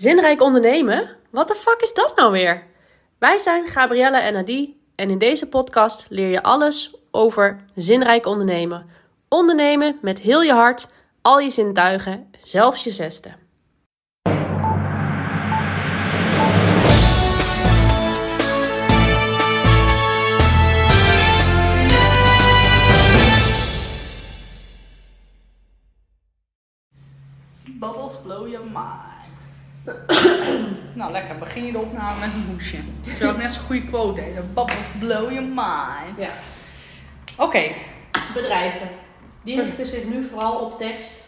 Zinrijk ondernemen? Wat de fuck is dat nou weer? Wij zijn Gabrielle en Adi en in deze podcast leer je alles over zinrijk ondernemen. Ondernemen met heel je hart, al je zintuigen, zelfs je zesde. Bubbles blow your mind. nou, lekker. Begin je de opname met een hoesje. Terwijl ik net zo'n goede quote deed. Bubbles blow your mind. Ja, Oké, bedrijven. Die richten zich nu vooral op tekst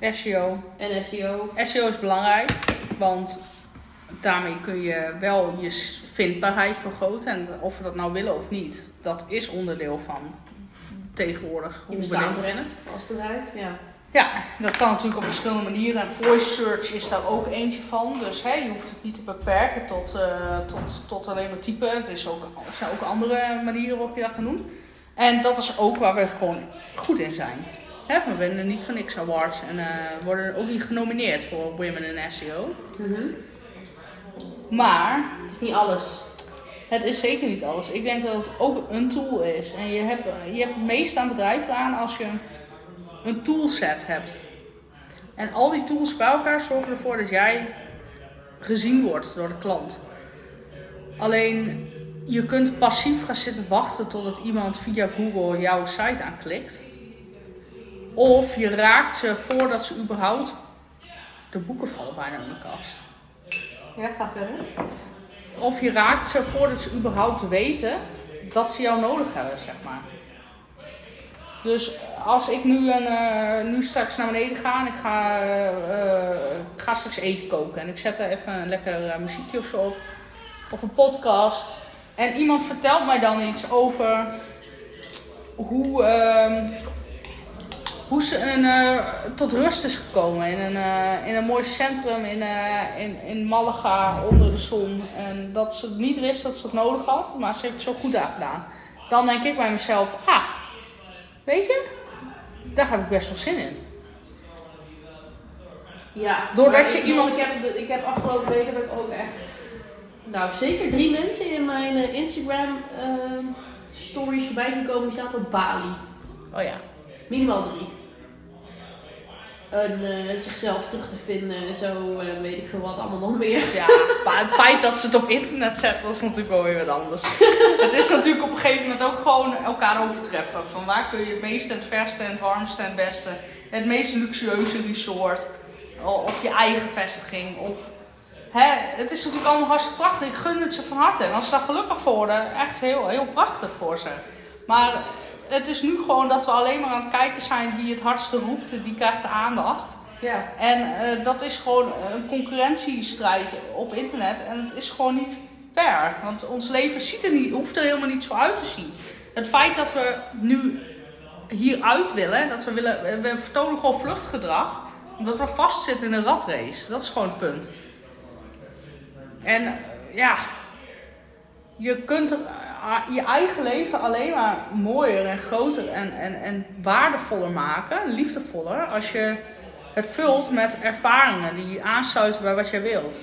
SEO. en SEO. SEO is belangrijk, want daarmee kun je wel je vindbaarheid vergroten. En of we dat nou willen of niet, dat is onderdeel van tegenwoordig Je als bedrijf, ja. Ja, dat kan natuurlijk op verschillende manieren. En voice search is daar ook eentje van. Dus hè, je hoeft het niet te beperken tot, eh, tot, tot alleen maar typen. Het is ook, er zijn ook andere manieren waarop je dat kan doen. En dat is ook waar we gewoon goed in zijn. Hè, we winnen niet van X Awards en eh, worden ook niet genomineerd voor Women in SEO. Mhm. Maar Het is niet alles. het is zeker niet alles. Ik denk dat het ook een tool is. En je hebt, je hebt het meest aan bedrijven aan als je een toolset hebt. En al die tools bij elkaar zorgen ervoor dat jij gezien wordt door de klant. Alleen je kunt passief gaan zitten wachten totdat iemand via Google jouw site aanklikt. Of je raakt ze voordat ze überhaupt. De boeken vallen bijna in de kast. Ja, ga verder. Of je raakt ze voordat ze überhaupt weten dat ze jou nodig hebben, zeg maar. Dus als ik nu, een, eh, nu straks naar beneden ga en ik ga, ga straks eten koken en ik zet er even een lekker muziekje of zo op, of een podcast. En iemand vertelt mij dan iets over hoe, ehm, hoe ze een, tot rust is gekomen in een, in een mooi centrum in, in, in Malaga onder de zon. En dat ze niet wist dat ze het nodig had, maar ze heeft het zo goed aan gedaan. Dan denk ik bij mezelf, ah, weet je, daar heb ik best wel zin in. Ja, Doordat je ik, iemand- Ik heb, ik heb afgelopen weken heb ik ook echt. Nou, zeker drie mensen in mijn eh, Instagram ehm, stories voorbij zien komen. Die zaten op Bali. Oh ja. Minimaal drie. En eh, zichzelf terug te vinden en zo, eh, weet ik veel wat allemaal nog meer. Ja, maar het feit dat ze het op internet zetten, dat is natuurlijk wel weer wat anders. het is natuurlijk op een gegeven moment ook gewoon elkaar overtreffen. Van waar kun je het meeste, het verste, en het warmste en het beste, het meest luxueuze resort, of je eigen vestiging. Of, hè, het is natuurlijk allemaal hartstikke prachtig. Ik gun het ze van harte. En als ze daar gelukkig voor worden, echt heel, heel prachtig voor ze. Maar het is nu gewoon dat we alleen maar aan het kijken zijn wie het hardste roept, die krijgt de aandacht. Ja. En eh, dat is gewoon een concurrentiestrijd op internet. En het is gewoon niet fair. Want ons leven ziet er niet, hoeft er helemaal niet zo uit te zien. Het feit dat we nu hieruit willen, dat we willen, we- vertonen gewoon vluchtgedrag. Omdat we vastzitten in een ratrace. Dat is gewoon het punt. En ja, je kunt je eigen leven alleen maar mooier en groter en, en, en waardevoller maken, liefdevoller, als je het vult met ervaringen die aansluiten bij wat jij wilt.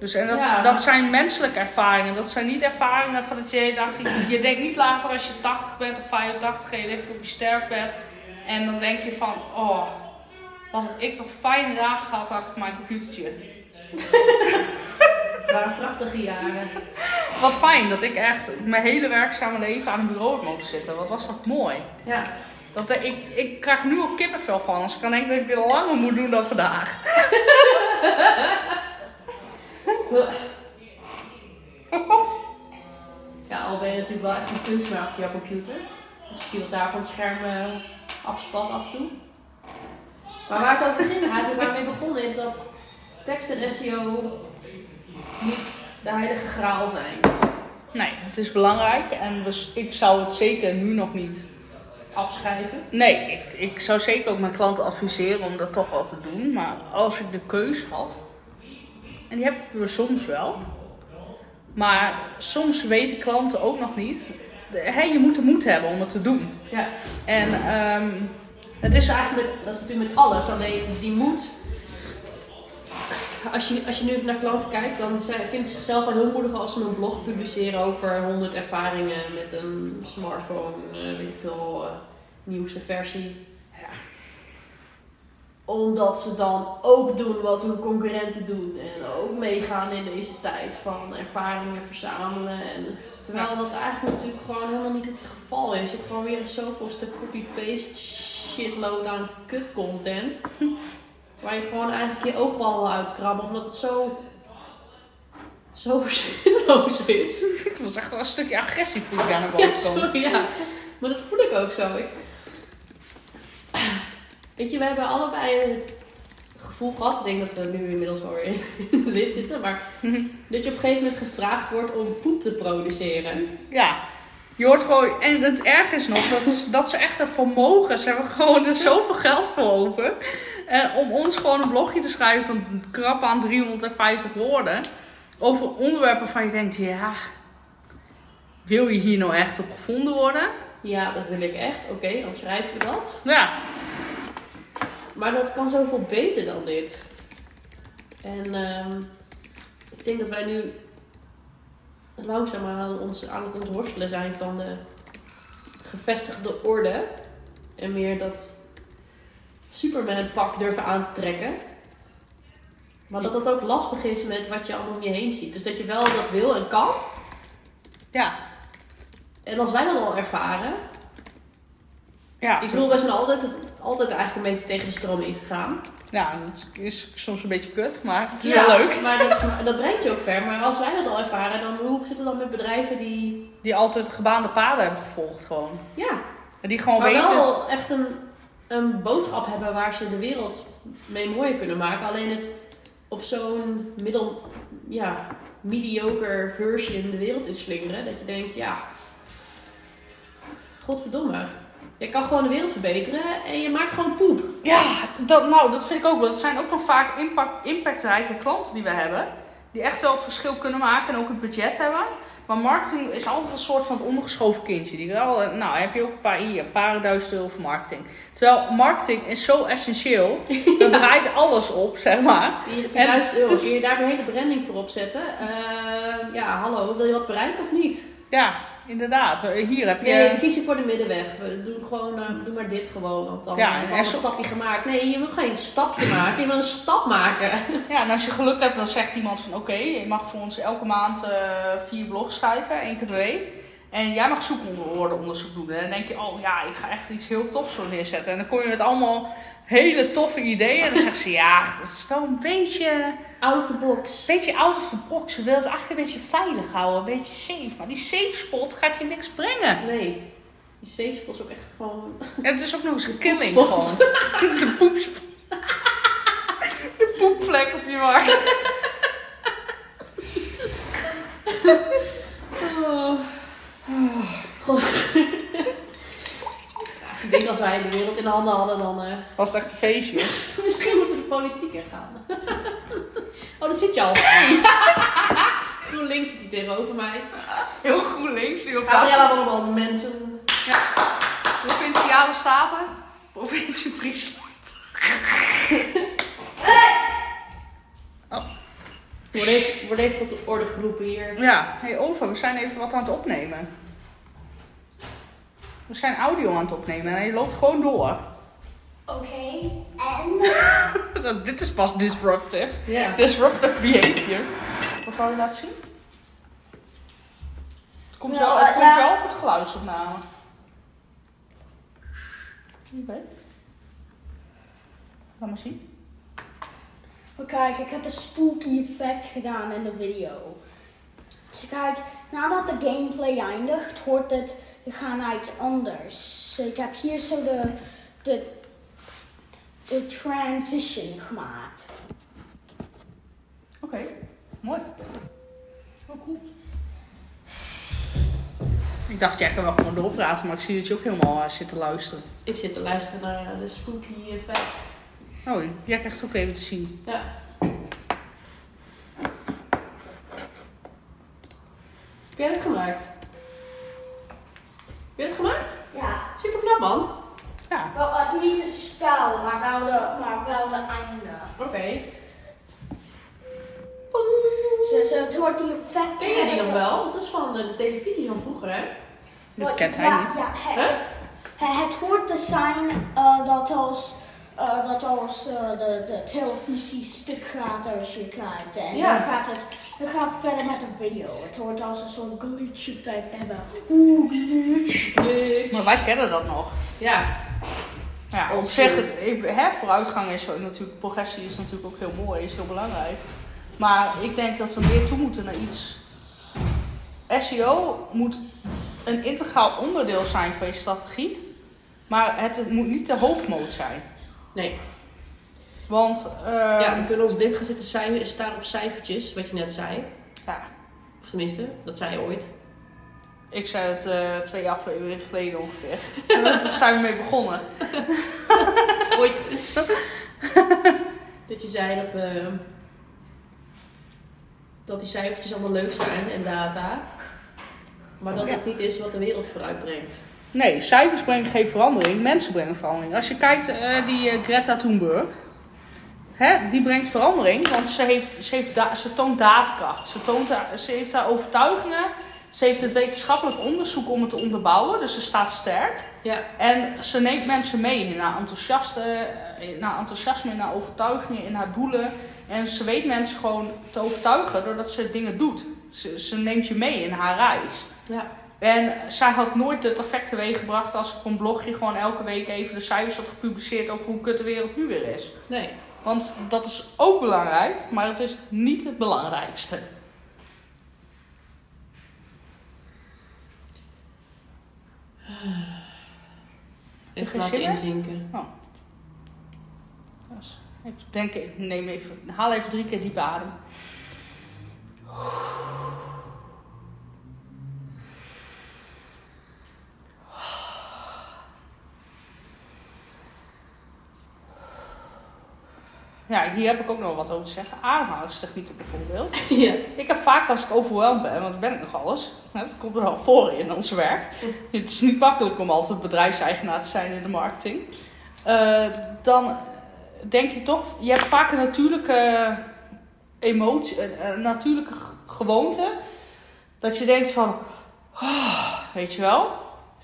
Dus en dat, Ja. dat zijn menselijke ervaringen. Dat zijn niet ervaringen van dat je dacht, je, je denkt niet later als je 80 bent of 85 en je ligt op je sterfbed. En dan denk je van, oh, wat heb ik toch fijne dagen gehad achter mijn computertje. Waren prachtige jaren. Wat fijn dat ik echt mijn hele werkzame leven aan een bureau heb mogen zitten. Wat was dat mooi. Ja. Dat, ik, ik krijg nu al kippenvel van. Als ik kan denken dat ik weer langer moet doen dan vandaag. Ja, al ben je natuurlijk wel echt een kunstenaar op jouw computer. Dus je ziet wat daar van het scherm afspat af en toe. Maar waar het over ging, eigenlijk mee begonnen, is dat tekst en SEO niet de heilige graal zijn. Nee, het is belangrijk. En we, ik zou het zeker nu nog niet... Afschrijven. Nee, ik, ik zou zeker ook mijn klanten adviseren om dat toch wel te doen. Maar als ik de keus had... En die hebben we soms wel. Maar soms weten klanten ook nog niet... de- Hè, je moet de moed hebben om het te doen. Ja. En ehm, het is eigenlijk met, dat is natuurlijk met alles, alleen die moed als je, als je nu naar klanten kijkt, dan zijn, vinden ze zichzelf al heel moedig als ze een blog publiceren over 100 ervaringen met een smartphone, eh, weet ik veel, eh, nieuwste versie. Ja. Omdat ze dan ook doen wat hun concurrenten doen en ook meegaan in deze tijd van ervaringen verzamelen. En, terwijl dat eigenlijk natuurlijk gewoon helemaal niet het geval is. Je hebt gewoon weer zoveelste copy-paste shitload aan kut content. Waar je gewoon eigenlijk je oogballen wil uitkrabben, omdat het zo. zo zinloos is. Ik was echt wel een stukje agressief daar naar Ja, boven sorry, ja. Maar dat voel ik ook zo. Ik... Weet je, we hebben allebei het gevoel gehad. Ik denk dat we nu inmiddels wel weer in de lid zitten. Maar dat je op een gegeven moment gevraagd wordt om poep te produceren. Ja, je hoort gewoon. En het erg is nog dat, ze- dat ze echt een vermogen. Ze hebben gewoon er zoveel geld voor over. En om ons gewoon een blogje te schrijven van krap aan 350 woorden. Over onderwerpen waarvan je denkt: ja. Wil je hier nou echt op gevonden worden? Ja, dat wil ik echt. Oké, dan schrijven we dat. Ja, Maar dat kan zoveel beter dan dit. En ehm, ik denk dat wij nu langzaam aan, ons, aan het ontworstelen zijn van de gevestigde orde. En meer dat Superman pak durven aan te trekken. Maar dat dat ook lastig is met wat je allemaal om je heen ziet. Dus dat je wel dat wil en kan. ja, En als wij dat al ervaren. ja. Ik bedoel, wij zijn altijd, altijd eigenlijk een beetje tegen de stroom ingegaan. Ja, dat is soms een beetje kut, maar het is Ja, wel leuk. Maar dat, dat brengt je ook ver. Maar als wij dat al ervaren, dan hoe zit het dan met bedrijven die. Die altijd gebaande paden hebben gevolgd, gewoon. Ja, En die gewoon maar weten. wel echt een, een boodschap hebben waar ze de wereld mee mooier kunnen maken. Alleen het op zo'n middel. Ja, mediocre version de wereld in slingeren. Dat je denkt, ja. Godverdomme. Je kan gewoon de wereld verbeteren en je maakt gewoon poep. Ja, dat, nou, dat vind ik ook wel. Dat zijn ook nog vaak impact, impactrijke klanten die we hebben. Die echt wel het verschil kunnen maken en ook het budget hebben. Maar marketing is altijd een soort van ondergeschoven kindje. Die wel, eh, nou, heb je ook een paar hier, een paar duizend euro voor marketing. Terwijl marketing is zo essentieel. Dat draait alles op, zeg maar. En 1000 euro. dus- Kun je daar een hele branding voor opzetten? Eh, ja, hallo, wil je wat bereiken of niet? Ja, inderdaad. Hier heb je... Nee, kies je voor de middenweg. We doen gewoon, eh, doe maar dit gewoon. Want dan Ja, heb je een stapje gemaakt. Nee, je wil geen stapje maken. Je wil een stap maken. Ja, en als je geluk hebt, dan zegt iemand van oké, je mag voor ons elke maand eh, vier blogs schrijven, één keer per week. En jij mag zoekwoordenonderzoek doen. En dan denk je, oh ja, ik ga echt iets heel tofs zo neerzetten. En dan kom je met allemaal hele toffe ideeën. En dan zegt ze, ja, dat is wel een beetje, Out of the box. beetje out of the box. We willen het eigenlijk een beetje veilig houden, een beetje safe. Maar die safe spot gaat je niks brengen. Nee. Die safe spot is ook echt gewoon... En het is ook nog eens een killing poepspot. gewoon. Dit is een poepspot. De poepvlek op je markt. Oh. God. Ja, ik denk als wij de wereld in de handen hadden, dan... eh, Was het echt een feestje. Misschien moeten we de politiek in gaan. oh, daar zit je al. GroenLinks zit hier tegenover mij. Heel GroenLinks, Gabriella der Man, mensen. Provinciale Staten. Provincie Friesland. Word even, word even tot de orde geroepen hier. Ja, hey Oliver, we zijn even wat aan het opnemen. We zijn audio aan het opnemen en je loopt gewoon door. Oké, en? Dit is pas disruptive. Ja. Disruptive behavior. Wat wou je laten zien? Het komt, Nou, wel, het eh, komt ja. wel op het geluidsopname. Oké. Laat maar zien. Maar kijk, ik heb een spooky effect gedaan in de video. Dus kijk, nadat de gameplay eindigt, hoort het te gaan naar iets anders. Dus ik heb hier zo de, de, de transition gemaakt. Oké, mooi. Oh, cool. Ik dacht, jij kan wel gewoon doorpraten, maar ik zie dat je ook helemaal eh, zit te luisteren. Ik zit te luisteren naar eh, de spooky effect. Oh, jij krijgt het ook even te zien. Ja. Heb jij het gemaakt? Heb jij het gemaakt? Ja, Super knap man. Ja, wel uh, niet de spel, maar wel de, maar wel de einde. Oké. Dus het hoort die effect. Ken je die nog wel? Dat is van de televisie van vroeger, hè? Dat kent hij ja, niet. Ja, het, Huh? het, het hoort te zijn eh, dat als, eh, dat als eh, de, de televisie stuk gaat als je kijkt. En Ja. dan gaat het gaat het verder met een video. Het hoort als een soort glitch effect hebben. Oeh, glitch. Maar wij kennen dat nog. Ja. Ja, op zich, hè, vooruitgang is zo natuurlijk, progressie is natuurlijk ook heel mooi, is heel belangrijk. Maar ik denk dat we meer toe moeten naar iets. SEO moet een integraal onderdeel zijn van je strategie, maar het moet niet de hoofdmoot zijn. Nee. Want, eh, ja, we kunnen ons blind gaan zitten cijfer, staren op cijfertjes, wat je net zei. ja, Of tenminste, dat zei je ooit. ik zei het eh, twee afleveringen geleden ongeveer. en daar zijn we mee begonnen. Ooit. dat je zei dat we... Dat die cijfertjes allemaal leuk zijn en data. Maar dat Ja. het niet is wat de wereld vooruit brengt. Nee, cijfers brengen geen verandering, mensen brengen verandering. Als je kijkt, eh, die eh, Greta Thunberg, hè, die brengt verandering, want ze, heeft, ze, heeft da- ze toont daadkracht. Ze, toont, ze heeft haar overtuigingen, ze heeft het wetenschappelijk onderzoek om het te onderbouwen, dus ze staat sterk. Ja. En ze neemt mensen mee in haar, enthousiaste, eh, in haar enthousiasme, in haar overtuigingen, in haar doelen. En ze weet mensen gewoon te overtuigen doordat ze dingen doet. Ze, ze neemt je mee in haar reis. Ja. En zij had nooit het effect teweeg gebracht als op een blogje gewoon elke week even de cijfers had gepubliceerd over hoe kut de wereld nu weer is. Nee. Want dat is ook belangrijk, maar het is niet het belangrijkste. Zin meer? inzinken. Dus even denken, neem even, haal even drie keer diep adem. Ja, hier heb ik ook nog wat over te zeggen. Ademhalingstechnieken bijvoorbeeld. ja. Ik heb vaak als ik overweldigd ben, want dat ben ik nog alles. Dat komt er wel voor in ons werk. Het is niet makkelijk om altijd bedrijfseigenaar te zijn in de marketing. Eh, dan denk je toch, je hebt vaak een natuurlijke emotie, een, natuurlijke gewoonte. Dat je denkt van, "Ah," weet je wel.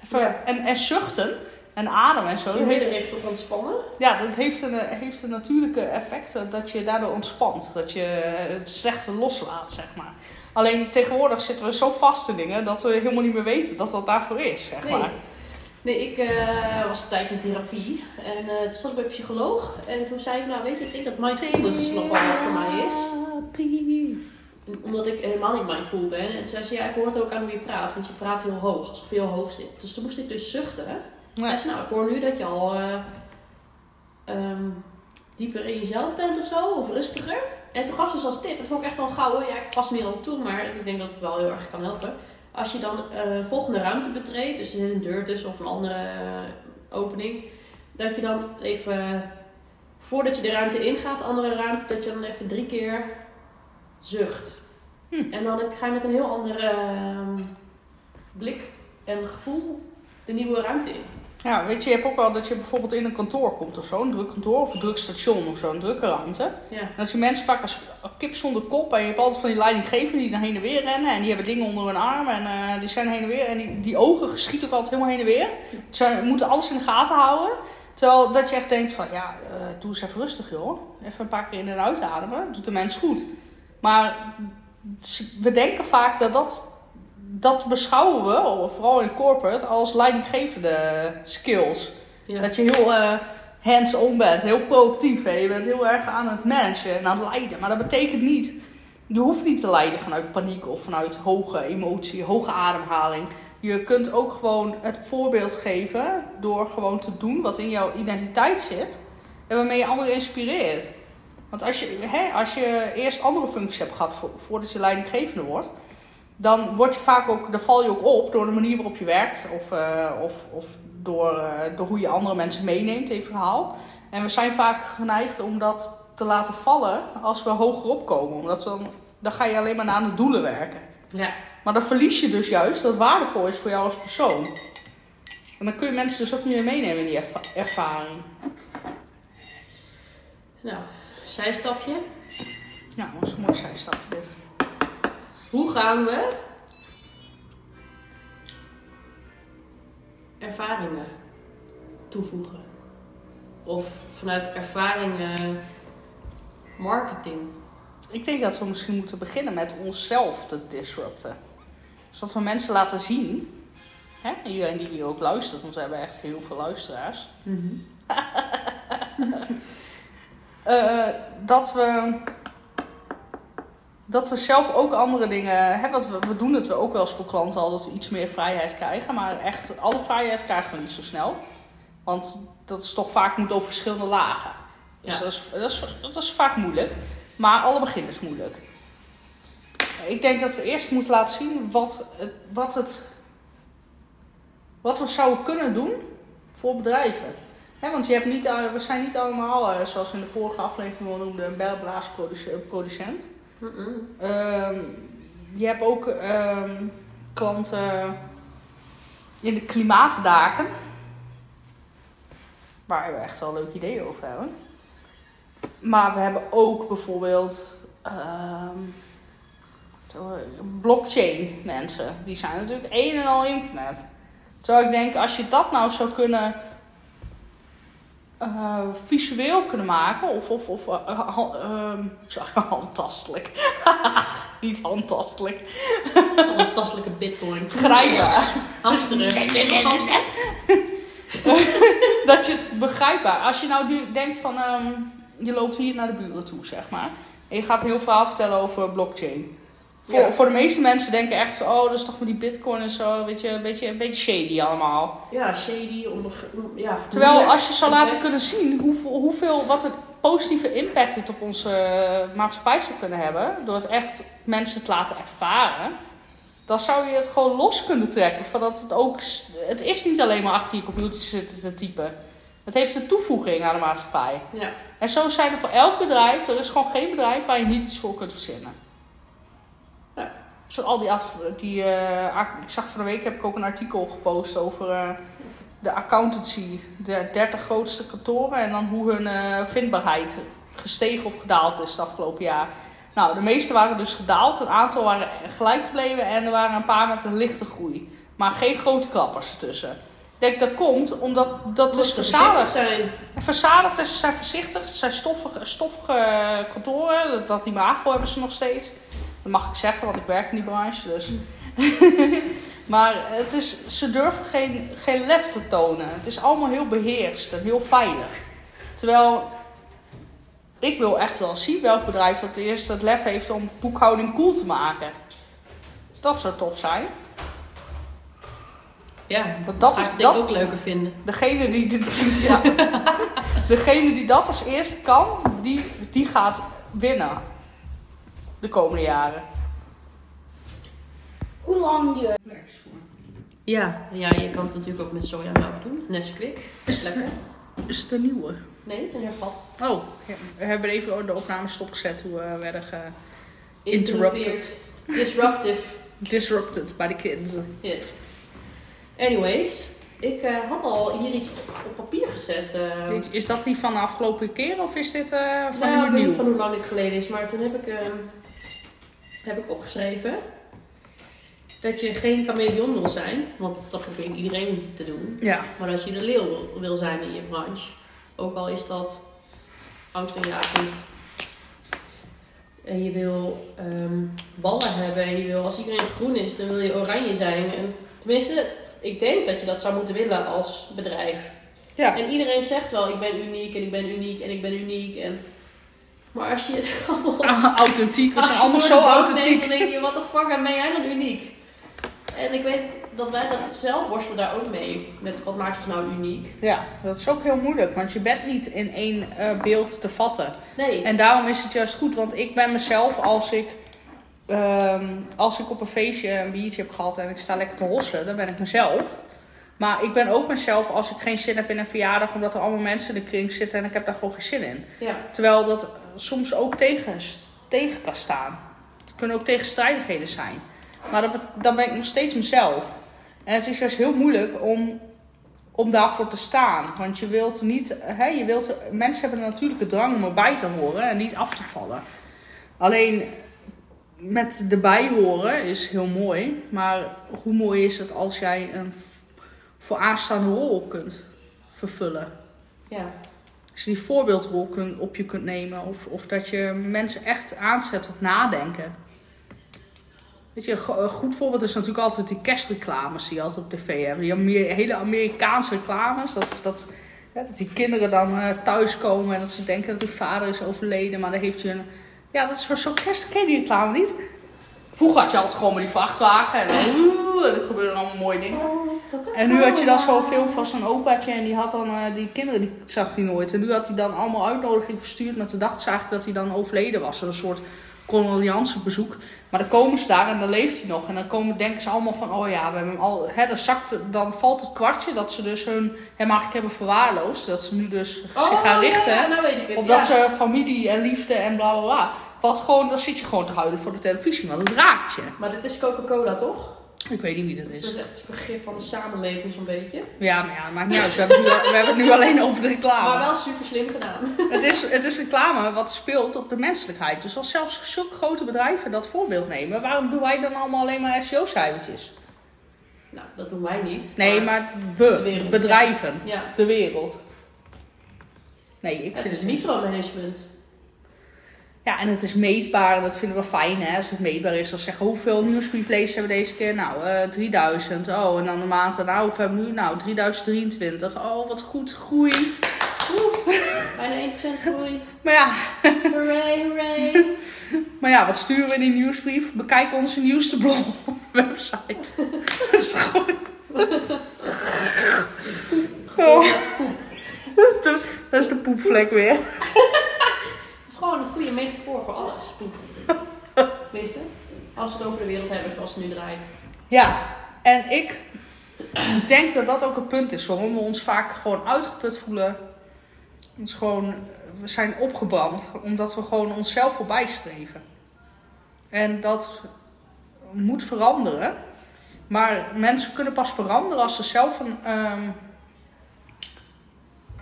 Even- Ja. En, en zuchten en ademen en zo. Je dat heeft- midden even op ontspannen. ja, dat heeft een, eh, heeft een natuurlijke effect dat je daardoor ontspant. Dat je eh, het slechte loslaat, zeg maar. Alleen tegenwoordig zitten we zo vast in dingen dat we helemaal niet meer weten dat dat daarvoor is, zeg Nee. maar. Nee, ik eh, was een tijdje in therapie. En toen zat ik bij een psycholoog. En toen zei ik, nou weet je, ik denk dat mindfulness nog wel wat voor mij is. Omdat ik helemaal niet mindful ben. En toen zei ze, ja, ik hoor het ook aan hoe je praat. Want je praat heel hoog, alsof je heel hoog zit. Dus toen moest ik dus zuchten. Toen zei ze, nou, ik hoor nu dat je al eh, ehm, dieper in jezelf bent of zo. Of rustiger. En toen gaf ze dus als tip, dat vond ik echt wel gouden. Ja, ik pas meer al toe, maar ik denk dat het wel heel erg kan helpen. Als je dan een volgende ruimte betreedt, dus er zit een deur tussen of een andere eh, opening. Dat je dan even, voordat je de ruimte ingaat, de andere ruimte, dat je dan even drie keer zucht. Hm. En dan heb, ga je met een heel andere ehm, blik en gevoel de nieuwe ruimte in. Ja, weet je, je hebt ook wel dat je bijvoorbeeld in een kantoor komt of zo, een druk kantoor of een druk station of zo, een drukke ruimte. Ja. En dat je mensen vaak als kip zonder kop en je hebt altijd van die leidinggevenden die naar heen en weer rennen en die hebben dingen onder hun arm en eh, die zijn heen en weer en die, die ogen schieten ook altijd helemaal heen en weer. Ze moeten alles in de gaten houden. Terwijl dat je echt denkt van ja, eh, doe eens even rustig joh. Even een paar keer in en uit ademen, doet de mens goed. Maar we denken vaak dat dat, dat beschouwen we, vooral in corporate, als leidinggevende skills. Ja. Dat je heel eh, hands-on bent, heel proactief. Hè? Je bent heel erg aan het managen en aan het leiden. Maar dat betekent niet, je hoeft niet te leiden vanuit paniek of vanuit hoge emotie, hoge ademhaling. Je kunt ook gewoon het voorbeeld geven door gewoon te doen wat in jouw identiteit zit. En waarmee je anderen inspireert. Want als je, hè, als je eerst andere functies hebt gehad vo- voordat je leidinggevende wordt, dan word je vaak ook, dan val je ook op door de manier waarop je werkt. Of, eh, of, of door, eh, door hoe je andere mensen meeneemt in je verhaal. En we zijn vaak geneigd om dat te laten vallen als we hoger opkomen. Omdat dan, dan ga je alleen maar aan de doelen werken. ja. Maar dan verlies je dus juist dat waardevol is voor jou als persoon. En dan kun je mensen dus ook niet meer meenemen in die erva- ervaring. Nou, zijstapje. Nou, dat is een mooi zijstapje dit. Hoe gaan we ervaringen toevoegen? Of vanuit ervaringen marketing? Ik denk dat we misschien moeten beginnen met onszelf te disrupten. Dus dat we mensen laten zien, hè, iedereen die hier ook luistert, want we hebben echt heel veel luisteraars, eh, dat we dat we zelf ook andere dingen hebben. We, we doen het we ook wel eens voor klanten al dat we iets meer vrijheid krijgen. Maar echt, alle vrijheid krijgen we niet zo snel. Want dat is toch vaak moet over verschillende lagen. Dus Ja. dat, is, dat, is, dat is vaak moeilijk. Maar alle begin is moeilijk. Ik denk dat we eerst moeten laten zien wat het, wat het wat we zouden kunnen doen voor bedrijven. Want je hebt niet, eh, we zijn niet allemaal, eh, zoals we in de vorige aflevering al noemden, een belblaasproducent. Ehm, je hebt ook ehm, klanten in de klimaatdaken. Waar we echt wel leuke ideeën over hebben. Maar we hebben ook bijvoorbeeld ehm, blockchain mensen. Die zijn natuurlijk een en al internet. Terwijl ik denk, als je dat nou zou kunnen eh, visueel kunnen maken, of, of, of sorry, handtastelijk. Niet handtastelijk. Fantastische bitcoin. Grijpbaar. Hamsteren. Dat je het begrijpbaar. Als je nou denkt van, ehm, je loopt hier naar de buren toe, zeg maar. En je gaat een heel verhaal vertellen over blockchain. Voor, Ja. voor de meeste mensen denken echt van, oh, dat is toch met die bitcoin en zo, weet je, een beetje, een beetje shady allemaal. Ja, shady. Onder, ja, Terwijl als je zou laten kunnen zien hoeveel, hoeveel, wat het positieve impact het op onze maatschappij zou kunnen hebben, door het echt mensen te laten ervaren, dan zou je het gewoon los kunnen trekken. Van dat het, ook, het is niet alleen maar achter je computer zitten te typen. Het heeft een toevoeging aan de maatschappij. Ja. En zo zijn er voor elk bedrijf, er is gewoon geen bedrijf waar je niet iets voor kunt verzinnen. Zo al die, die eh, ik zag van de week heb ik ook een artikel gepost over eh, de accountancy, de 30 grootste kantoren en dan hoe hun eh, vindbaarheid gestegen of gedaald is het afgelopen jaar. Nou, de meeste waren dus gedaald, een aantal waren gelijk gebleven en er waren een paar met een lichte groei. Maar geen grote klappers ertussen. Ik denk dat komt omdat dat is Moest er verzadigd. zijn. Verzadigd is, ze zijn voorzichtig, ze zijn stoffige, stoffige kantoren. Dat, dat imago hebben ze nog steeds. Dat mag ik zeggen, want ik werk in die branche. Dus. maar het is, ze durven geen, geen lef te tonen. Het is allemaal heel beheerst en heel veilig. Terwijl ik wil echt wel zien welk bedrijf het eerst het lef heeft om boekhouding cool te maken. Dat zou tof zijn. Ja, Want dat is ik dat, ook leuker vinden. Degene die, die- ja. Degene die dat als eerste kan, die, die gaat winnen. De komende jaren. Hoe lang duurt Ja, ja, je kan het natuurlijk ook met sojamelk doen. Nesquik. Is lekker. Is het een nieuwe? Nee, het is een hervat. Oh, ja, we hebben even de opname stopgezet hoe we werden ge Interrupted. Disruptive. disrupted by the kids. Yes. Anyways, ik eh, had al hier iets op, op papier gezet. eh, Is dat die van de afgelopen keer of is dit eh, van nou, ik nu weet niet nieuw? van hoe lang dit geleden is, maar toen heb ik, eh, heb ik opgeschreven dat je geen chameleon wil zijn, want dat probeert iedereen te doen. Ja, Maar als je de leeuw wil, wil zijn in je branche, ook al is dat angstaanjagend. En je wil ehm, ballen hebben en je wil, als iedereen groen is, dan wil je oranje zijn. En, tenminste, ik denk dat je dat zou moeten willen als bedrijf. ja. En iedereen zegt wel, ik ben uniek en ik ben uniek en ik ben uniek. En... Maar als je het allemaal authentiek. We als zijn je allemaal zo authentiek. neemt, dan denk je, wat de fuck, en ben jij dan uniek? En ik weet dat wij dat zelf worstelen daar ook mee. Met wat maakt ons nou uniek? Ja, dat is ook heel moeilijk, want je bent niet in één eh, beeld te vatten. Nee. En daarom is het juist goed, want ik ben mezelf als ik, ehm, als ik op een feestje een biertje heb gehad en ik sta lekker te hossen, dan ben ik mezelf. Maar ik ben ook mezelf als ik geen zin heb in een verjaardag, omdat er allemaal mensen in de kring zitten en ik heb daar gewoon geen zin in. Ja. Terwijl dat soms ook tegen, tegen kan staan. Het kunnen ook tegenstrijdigheden zijn. Maar dat, dan ben ik nog steeds mezelf. En het is juist heel moeilijk om, om daarvoor te staan. Want je wilt niet, hè, je wilt, mensen hebben een natuurlijke drang om erbij te horen en niet af te vallen. Alleen met erbij horen is heel mooi. Maar hoe mooi is het als jij een v- vooraanstaande rol kunt vervullen? Ja. Als je die voorbeeldrol kun, op je kunt nemen. Of, of dat je mensen echt aanzet tot nadenken. Weet je, een go- een goed voorbeeld is natuurlijk altijd die kerstreclames die je altijd op tv hebben. Die hele Amerikaanse reclames. Dat, dat, ja, dat die kinderen dan eh, thuiskomen en dat ze denken dat hun vader is overleden. Maar dan heeft hij een... Ja, dat is voor zo'n kerst. Ken je die reclame niet? Vroeger had je altijd gewoon met die vrachtwagen en dan... oeh, en er gebeurden allemaal mooie dingen. En nu had je dan zo'n film van zo'n opaatje en die had dan eh, die kinderen, die zag hij nooit. En nu had hij dan allemaal uitnodiging verstuurd, maar toen dacht ze eigenlijk dat hij dan overleden was. Een soort koloniaanse bezoek. Maar dan komen ze daar en dan leeft hij nog. En dan komen, denken ze allemaal van, oh ja, we hebben hem al... Hè, dan, zakt, dan valt het kwartje dat ze dus hun hem eigenlijk hebben verwaarloosd. Dat ze nu dus zich gaan richten Oh, Ja, nou weet ik het. op dat ja. ze familie en liefde en bla bla bla. Wat gewoon, dan zit je gewoon te huilen voor de televisie, want het raakt je. Maar dit is Coca-Cola, toch? Ik weet niet wie dat Dus is. dat is echt het vergif van de samenleving zo'n beetje. Ja, maar ja, maakt niet uit. We hebben, het nu, we hebben het nu alleen over de reclame. Maar wel super slim gedaan. Het is, het is reclame wat speelt op de menselijkheid. Dus als zelfs zulke grote bedrijven dat voorbeeld nemen, waarom doen wij dan allemaal alleen maar SEO-cijfertjes? Nou, dat doen wij niet. Nee, maar we, wereld, bedrijven, Ja, de wereld. Nee, ik het vind is het micromanagement. Ja, en het is meetbaar en dat vinden we fijn, hè. Als het meetbaar is, dan zeggen hoeveel nieuwsbrieflezers hebben we deze keer? Nou, eh 3000. Oh, en dan de maand daarna, hoeveel hebben we nu? Nou, 3023. Oh, wat goed, groei. Bijna 1% groei. Maar ja, Hooray, hooray. Maar ja, wat sturen we in die nieuwsbrief? Bekijk onze nieuwste blog op de website. Dat is gewoon... Oh, dat is de poepvlek weer. Is gewoon een goede metafoor voor alles. Tenminste, als we het over de wereld hebben zoals het nu draait. Ja, en ik denk dat dat ook een punt is waarom we ons vaak gewoon uitgeput voelen. Is gewoon, we zijn opgebrand omdat we gewoon onszelf voorbij streven. En dat moet veranderen. Maar mensen kunnen pas veranderen als ze zelf een, ehm,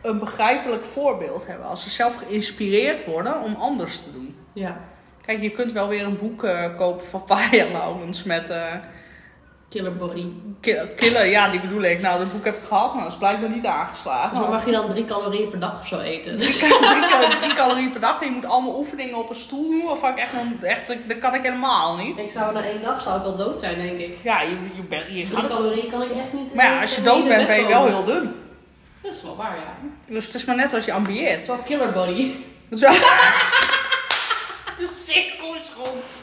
een begrijpelijk voorbeeld hebben. Als ze zelf geïnspireerd worden om anders te doen. Ja. Kijk, je kunt wel weer een boek eh, kopen van Faya Laurens met... eh, Killer body. Ki- Killer, ja, die bedoel ik. Nou, dat boek heb ik gehad, maar dat is blijkbaar niet aangeslagen. Dus dan Want mag je dan drie calorieën per dag of zo eten. drie, drie calorieën per dag en je moet allemaal oefeningen op een stoel doen. Waarvan ik echt, echt dat, kan ik helemaal niet. Ik zou na één dag zou ik al dood zijn, denk ik. Ja, je, je, je gaat Drie het- calorieën kan ik echt niet. Maar ja, als je dood bent, ben je wel heel dun. Dat is wel waar, ja. Dus het is maar net wat je Het ambieert. is wel killer body. Dat is wel... De cirkel is rond.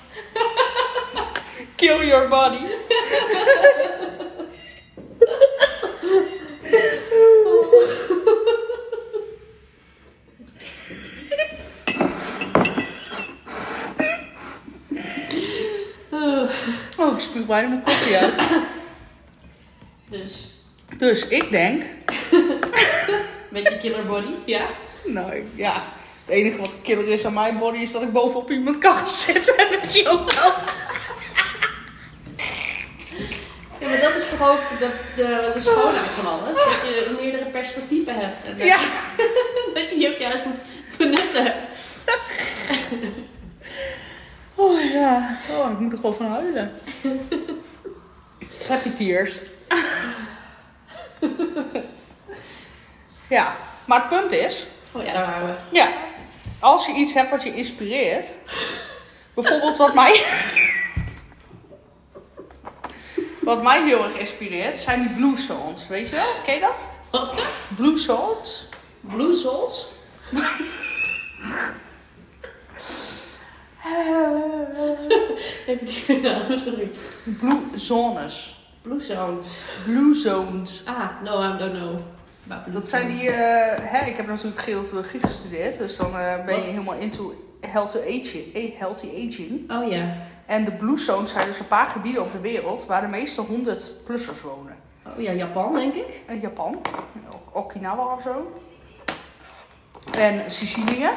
Kill your body. Oh, ik spuug bijna mijn koffie uit. dus, Dus ik denk... beetje killer body, ja. Nou, ja. Het enige wat killer is aan mijn body is dat ik bovenop iemand kan gaan zitten en dat je ook helpt. Ja, maar dat is toch ook de, de, de schoonheid van alles. Dat je meerdere perspectieven hebt. En dat, Ja. dat je ook juist moet benutten. Oh ja. Oh, ik moet er gewoon van huilen. Happy tears. Ja, maar het punt is, Oh ja, daar waren we. ja, als je iets hebt wat je inspireert, bijvoorbeeld wat mij, wat mij heel erg inspireert, zijn die blue zones, weet je wel? Ken je dat? Wat? Blue zones? Blue Souls? Even die naam, sorry. Blue zones. Blue Zones. Blue zones. Ah, no, I don't know. Dat zijn die, eh, hè, ik heb natuurlijk geologie gestudeerd, dus dan eh, ben je helemaal into healthy aging, eh, healthy aging. Oh ja. En de blue zones zijn dus een paar gebieden op de wereld waar de meeste 100-plussers wonen. Oh ja, Japan, denk ik. Japan, Ok- Okinawa of zo. En Sicilië,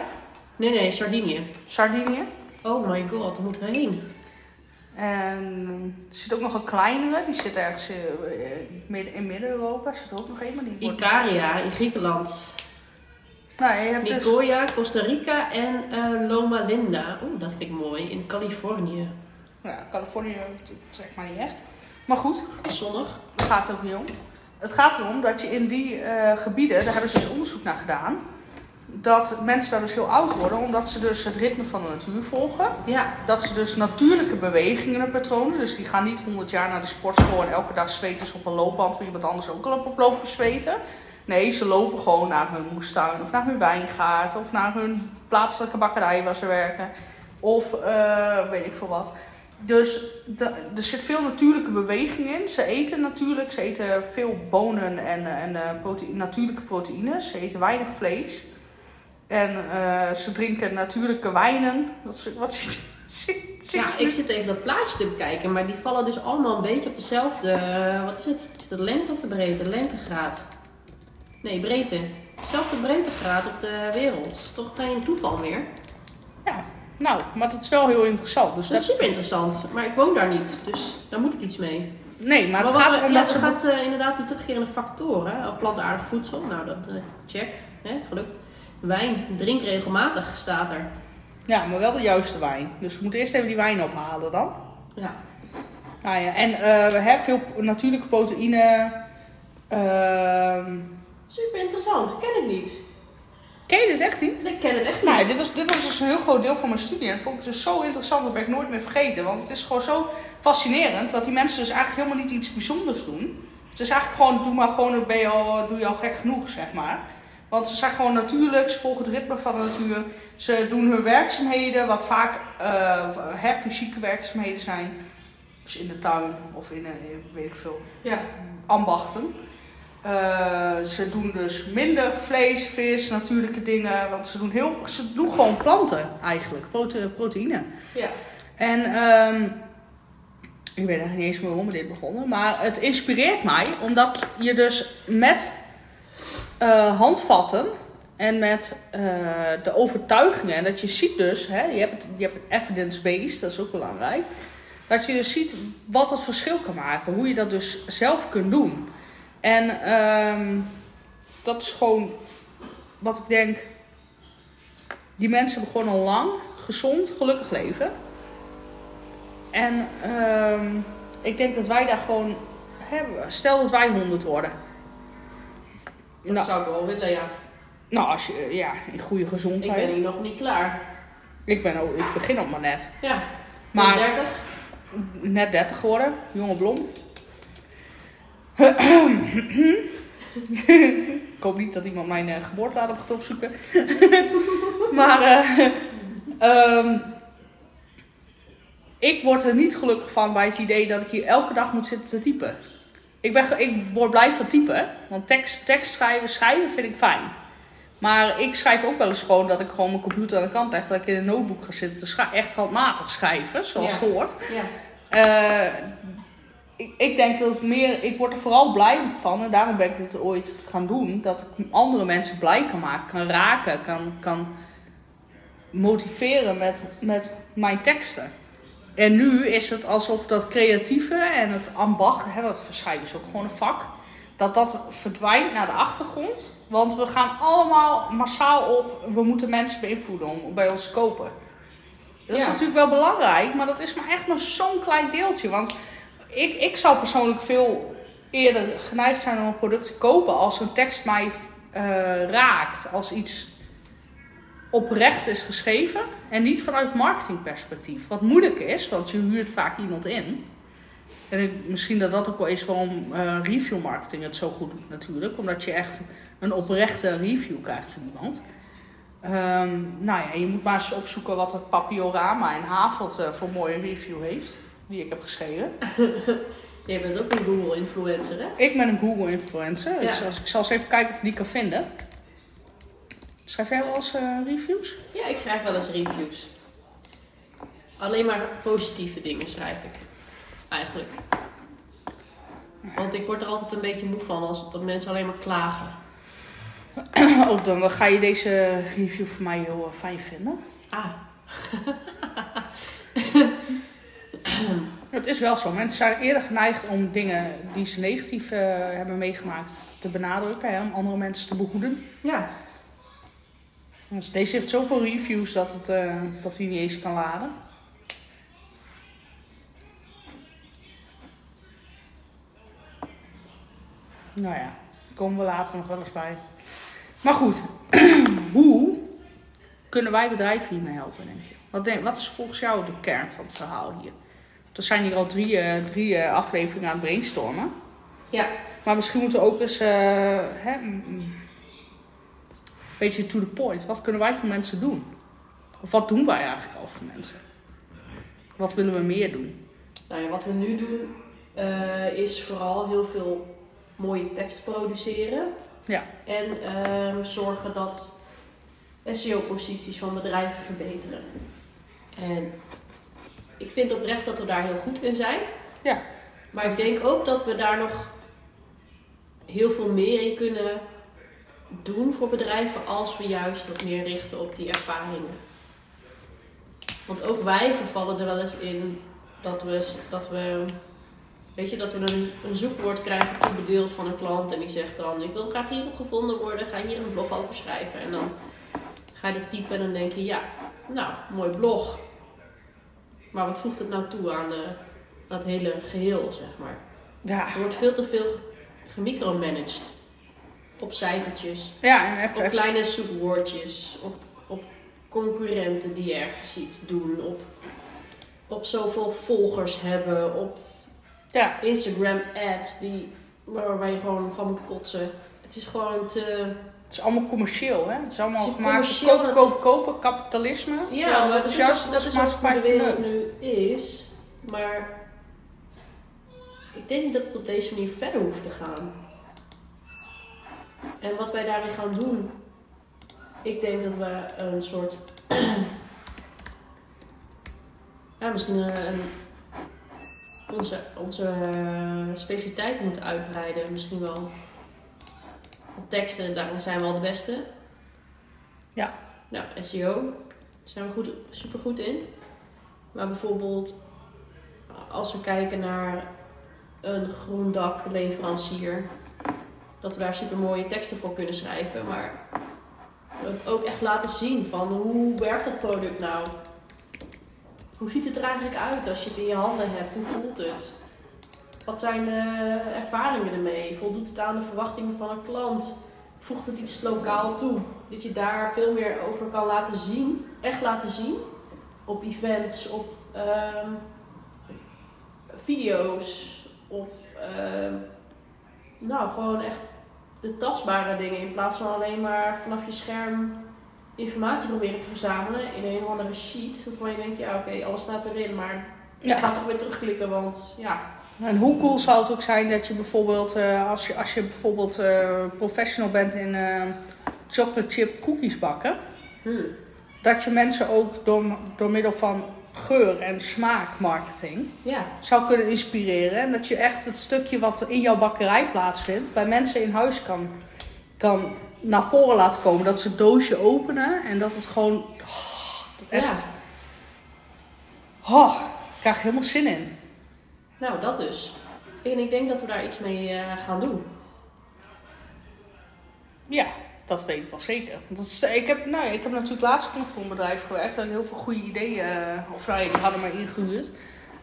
Nee, nee, Sardinië. Sardinië. Oh my god, daar moeten we heen. En er zit ook nog een kleinere, die zit ergens eh, eh, in Midden-Europa. Zit er ook nog een, maar die wordt... Ikaria in Griekenland. Nou, je hebt dus... Nicoya, Costa Rica en eh, Loma Linda. Oeh, dat vind ik mooi. In Californië. Ja, Californië trekt mij niet echt. Maar goed, Is zonnig. daar gaat het ook niet om. Het gaat erom dat je in die gebieden, daar hebben ze dus onderzoek naar gedaan, dat mensen daar dus heel oud worden, omdat ze dus het ritme van de natuur volgen. Ja. Dat ze dus natuurlijke bewegingen en patronen, dus die gaan niet 100 jaar naar de sportschool en elke dag zweten ze op een loopband waar iemand anders ook al op lopen zweten. Nee, ze lopen gewoon naar hun moestuin of naar hun wijngaard of naar hun plaatselijke bakkerij waar ze werken. Of eh, weet ik veel wat. Dus de- er zit veel natuurlijke beweging in. Ze eten natuurlijk, ze eten veel bonen en, en eh, natuurlijke proteïnes. Ze eten weinig vlees. En eh, ze drinken natuurlijke wijnen. Dat is, wat ziet Ja, ik zit even dat plaatje te bekijken, maar die vallen dus allemaal een beetje op dezelfde. eh, wat is het? Is dat lengte of de breedte? Lengtegraad. Nee, breedte. Dezelfde breedtegraad op de wereld. Dat is toch geen toeval meer? Ja, nou, maar dat is wel heel interessant. Dus Dat is super interessant, maar ik woon daar niet, dus daar moet ik iets mee. nee, maar het gaat erom ja, dat ze... het gaat eh, inderdaad die terugkerende factoren. Plantaardig voedsel, nou dat check, hè, gelukt. Wijn, drink regelmatig staat er. Ja, maar wel de juiste wijn. Dus we moeten eerst even die wijn ophalen dan. Ja. Nou ja, en eh, we hebben veel natuurlijke proteïne. Ehm, Super interessant, ken ik niet. ken je dit echt niet? Ik ken het echt niet. Nou, dit was, dit was dus een heel groot deel van mijn studie. En dat vond ik dus zo interessant, dat ben ik nooit meer vergeten. Want het is gewoon zo fascinerend dat die mensen dus eigenlijk helemaal niet iets bijzonders doen. Het is eigenlijk gewoon, doe maar gewoon, ben je al, doe je al gek genoeg, zeg maar. Want ze zijn gewoon natuurlijk, ze volgen het ritme van de natuur. Ze doen hun werkzaamheden, wat vaak hè, fysieke werkzaamheden zijn. Dus in de tuin of in, eh, weet ik veel, Ja. ambachten. Eh, ze doen dus minder vlees, vis, natuurlijke dingen. Want ze doen, heel, ze doen gewoon planten eigenlijk, prote, proteïne. Ja. En ehm, ik weet eigenlijk niet eens meer waarom we dit begonnen. Maar het inspireert mij omdat je dus met eh, handvatten en met eh, de overtuigingen. En dat je ziet dus, hè, je hebt, je hebt evidence-based, dat is ook belangrijk. Dat je dus ziet wat het verschil kan maken. Hoe je dat dus zelf kunt doen. En ehm, dat is gewoon wat ik denk. Die mensen al lang gezond, gelukkig leven. En ehm, ik denk dat wij daar gewoon hebben. Stel dat wij 100 worden. Dat Nou, zou ik wel willen, ja. nou, als je ja, in goede Ik gezondheid. ben hier nog niet klaar. Ik, ben ook, ik begin ook maar net. Ja. Maar- Maar 30. Net 30 geworden, jonge blom. ik hoop niet dat iemand mijn uh, geboortedatum gaat opzoeken. maar eh, ehm, ik word er niet gelukkig van bij het idee dat ik hier elke dag moet zitten te typen. Ik, ben, ik word blij van typen, want tekst, tekst schrijven, schrijven vind ik fijn. Maar ik schrijf ook wel eens gewoon dat ik gewoon mijn computer aan de kant leg. Dat ik in een notebook ga zitten te schrijven. Echt handmatig schrijven, zoals Ja. het hoort. Ja. Eh, ik, ik denk dat het meer, ik word er vooral blij van en daarom ben ik het ooit gaan doen. Dat ik andere mensen blij kan maken, kan raken, kan, kan motiveren met, met mijn teksten. En nu is het alsof dat creatieve en het ambacht, hè, want schrijven is ook gewoon een vak, dat dat verdwijnt naar de achtergrond. Want we gaan allemaal massaal op, we moeten mensen beïnvloeden om bij ons te kopen. Dat is natuurlijk wel belangrijk, maar dat is maar echt maar zo'n klein deeltje. Want ik, ik zou persoonlijk veel eerder geneigd zijn om een product te kopen als een tekst mij eh, raakt. Als iets oprecht is geschreven en niet vanuit marketingperspectief. Wat moeilijk is, want je huurt vaak iemand in. En ik, misschien dat dat ook wel is waarom eh, review marketing het zo goed doet natuurlijk. Omdat je echt een oprechte review krijgt van iemand. Ehm, nou ja, je moet maar eens opzoeken wat het Papiorama in Havelt eh, voor mooie review heeft. Die ik heb geschreven. Jij bent ook een Google-influencer, hè? Ik ben een Google influencer. Ja. Ik, zal, ik zal eens even kijken of ik die kan vinden. Schrijf jij wel eens eh, reviews? Ja, ik schrijf wel eens reviews. Alleen maar positieve dingen schrijf ik. Eigenlijk. Want ik word er altijd een beetje moe van als dat mensen alleen maar klagen. Oh, dan ga je deze review voor mij heel eh, fijn vinden. Ah, Het is wel zo. Mensen zijn eerder geneigd om dingen die ze negatief eh, hebben meegemaakt te benadrukken. Hè, om andere mensen te behoeden. ja. Dus deze heeft zoveel reviews dat, het, eh, dat hij niet eens kan laden. Nou ja, komen we later nog wel eens bij. Maar goed, hoe kunnen wij bedrijven hiermee helpen, denk je? Wat, denk, wat is volgens jou de kern van het verhaal hier? Er zijn hier al drie, eh, drie eh, afleveringen aan het brainstormen. Ja. Maar misschien moeten we ook eens hè, beetje to the point. Wat kunnen wij voor mensen doen? Of wat doen wij eigenlijk al voor mensen? Wat willen we meer doen? nou ja, wat we nu doen eh, is vooral heel veel mooie tekst produceren. Ja. En ehm, zorgen dat SEO-posities van bedrijven verbeteren. En ik vind oprecht dat we daar heel goed in zijn. Ja. Maar ik denk ook dat we daar nog heel veel meer in kunnen doen voor bedrijven als we juist wat meer richten op die ervaringen. Want ook wij vervallen er wel eens in dat we, dat we weet je, dat we een, een zoekwoord krijgen toebedeeld van een klant en die zegt dan ik wil graag hierop gevonden worden, ga hier een blog over schrijven. En dan ga je dat typen en dan denk je ja, nou, mooi blog. Maar wat voegt het nou toe aan, de, aan het hele geheel, zeg maar. Ja, Er wordt veel te veel gemicromanaged. Op cijfertjes, ja en even, op kleine zoekwoordjes, op, op concurrenten die ergens iets doen, op, op zoveel volgers hebben, op ja, Instagram ads die, waar je gewoon van moet kotsen. Het is gewoon te... het is allemaal commercieel, hè? Het is allemaal Het is gemaakt voor kopen, kopen, kopen, kapitalisme. Ja, terwijl dat is juist dat wat is maatschappij de wereld nu is. Maar ik denk niet dat het op deze manier verder hoeft te gaan. En wat wij daarin gaan doen, ik denk dat we een soort, ja, misschien een, een- onze, onze eh, specialiteiten moeten uitbreiden. Misschien wel op teksten, daar zijn we al de beste. Ja. Nou, SEO, daar zijn we goed, super goed in. Maar bijvoorbeeld, als we kijken naar een groendakleverancier, dat we daar super mooie teksten voor kunnen schrijven. Maar het ook echt laten zien van hoe werkt dat product nou? Hoe ziet het er eigenlijk uit als je het in je handen hebt? Hoe voelt het? Wat zijn de ervaringen ermee? Voldoet het aan de verwachtingen van een klant? Voegt het iets lokaal toe? Dat je daar veel meer over kan laten zien. Echt laten zien. Op events, op ehm, video's, op ehm, nou gewoon echt de tastbare dingen. In plaats van alleen maar vanaf je scherm informatie proberen te verzamelen in een of andere sheet. Waarvan je denkt, ja oké, alles staat erin, maar Ja. ik ga toch weer terugklikken, want ja, En hoe cool zou het ook zijn dat je bijvoorbeeld, eh, als, je, als je bijvoorbeeld eh, professional bent in eh, chocolate chip cookies bakken, hmm, dat je mensen ook door, door middel van geur- en smaakmarketing ja, zou kunnen inspireren. En dat je echt het stukje wat in jouw bakkerij plaatsvindt, bij mensen in huis kan, kan naar voren laten komen. Dat ze het doosje openen en dat het gewoon oh, dat echt. ja. Oh, ik krijg er helemaal zin in. Nou, dat dus. En ik denk dat we daar iets mee eh, gaan doen. Ja, dat weet ik wel zeker. Dat ik, heb, nou, ik heb natuurlijk laatst nog voor een bedrijf gewerkt. Daar heel veel goede ideeën, eh, of nou, die hadden mij ingehuurd.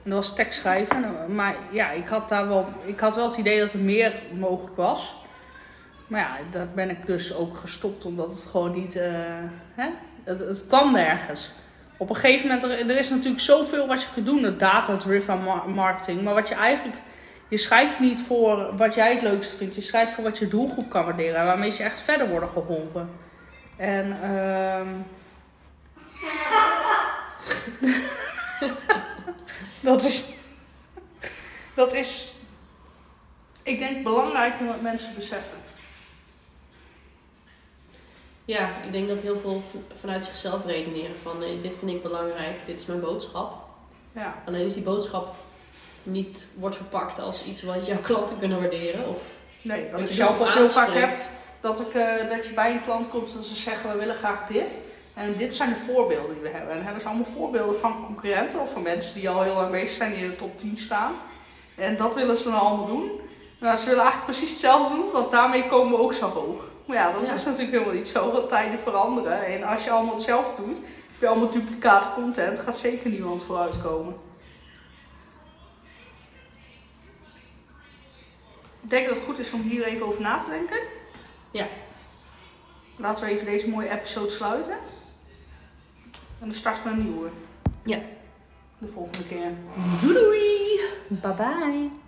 En dat was tekst schrijven. En, Maar ja, ik had, daar wel, ik had wel het idee dat er meer mogelijk was. Maar ja, daar ben ik dus ook gestopt, omdat het gewoon niet... eh, hè? Het, kwam nergens. Op een gegeven moment, er, is natuurlijk zoveel wat je kunt doen, de data-driven ma- marketing. Maar wat je eigenlijk, je schrijft niet voor wat jij het leukste vindt. Je schrijft voor wat je doelgroep kan waarderen. En waarmee ze echt verder worden geholpen. En, ehm dat is, dat is, ik denk belangrijk om wat mensen beseffen. Ja, ik denk dat heel veel vanuit zichzelf redeneren van eh, dit vind ik belangrijk, dit is mijn boodschap. Ja. Alleen is die boodschap niet wordt verpakt als iets wat jouw klanten kunnen waarderen. Of, Nee, Dat ik zelf ook heel vaak heb. Dat, ik, eh, dat je bij een klant komt en ze zeggen we willen graag dit. En dit zijn de voorbeelden die we hebben. En dan hebben ze allemaal voorbeelden van concurrenten of van mensen die al heel lang bezig zijn, die in de top 10 staan. En dat willen ze dan allemaal doen. Maar ze willen eigenlijk precies hetzelfde doen, want daarmee komen we ook zo hoog. Maar ja, dat Ja. is natuurlijk helemaal niet zo, want tijden veranderen. En als je allemaal hetzelfde doet, heb je allemaal duplicate content, gaat zeker niemand vooruit Ik denk dat het goed is om hier even over na te denken. Ja. Laten we even deze mooie episode sluiten. En dan starten we een nieuwe. Ja. De volgende keer. Doei doei! Bye bye!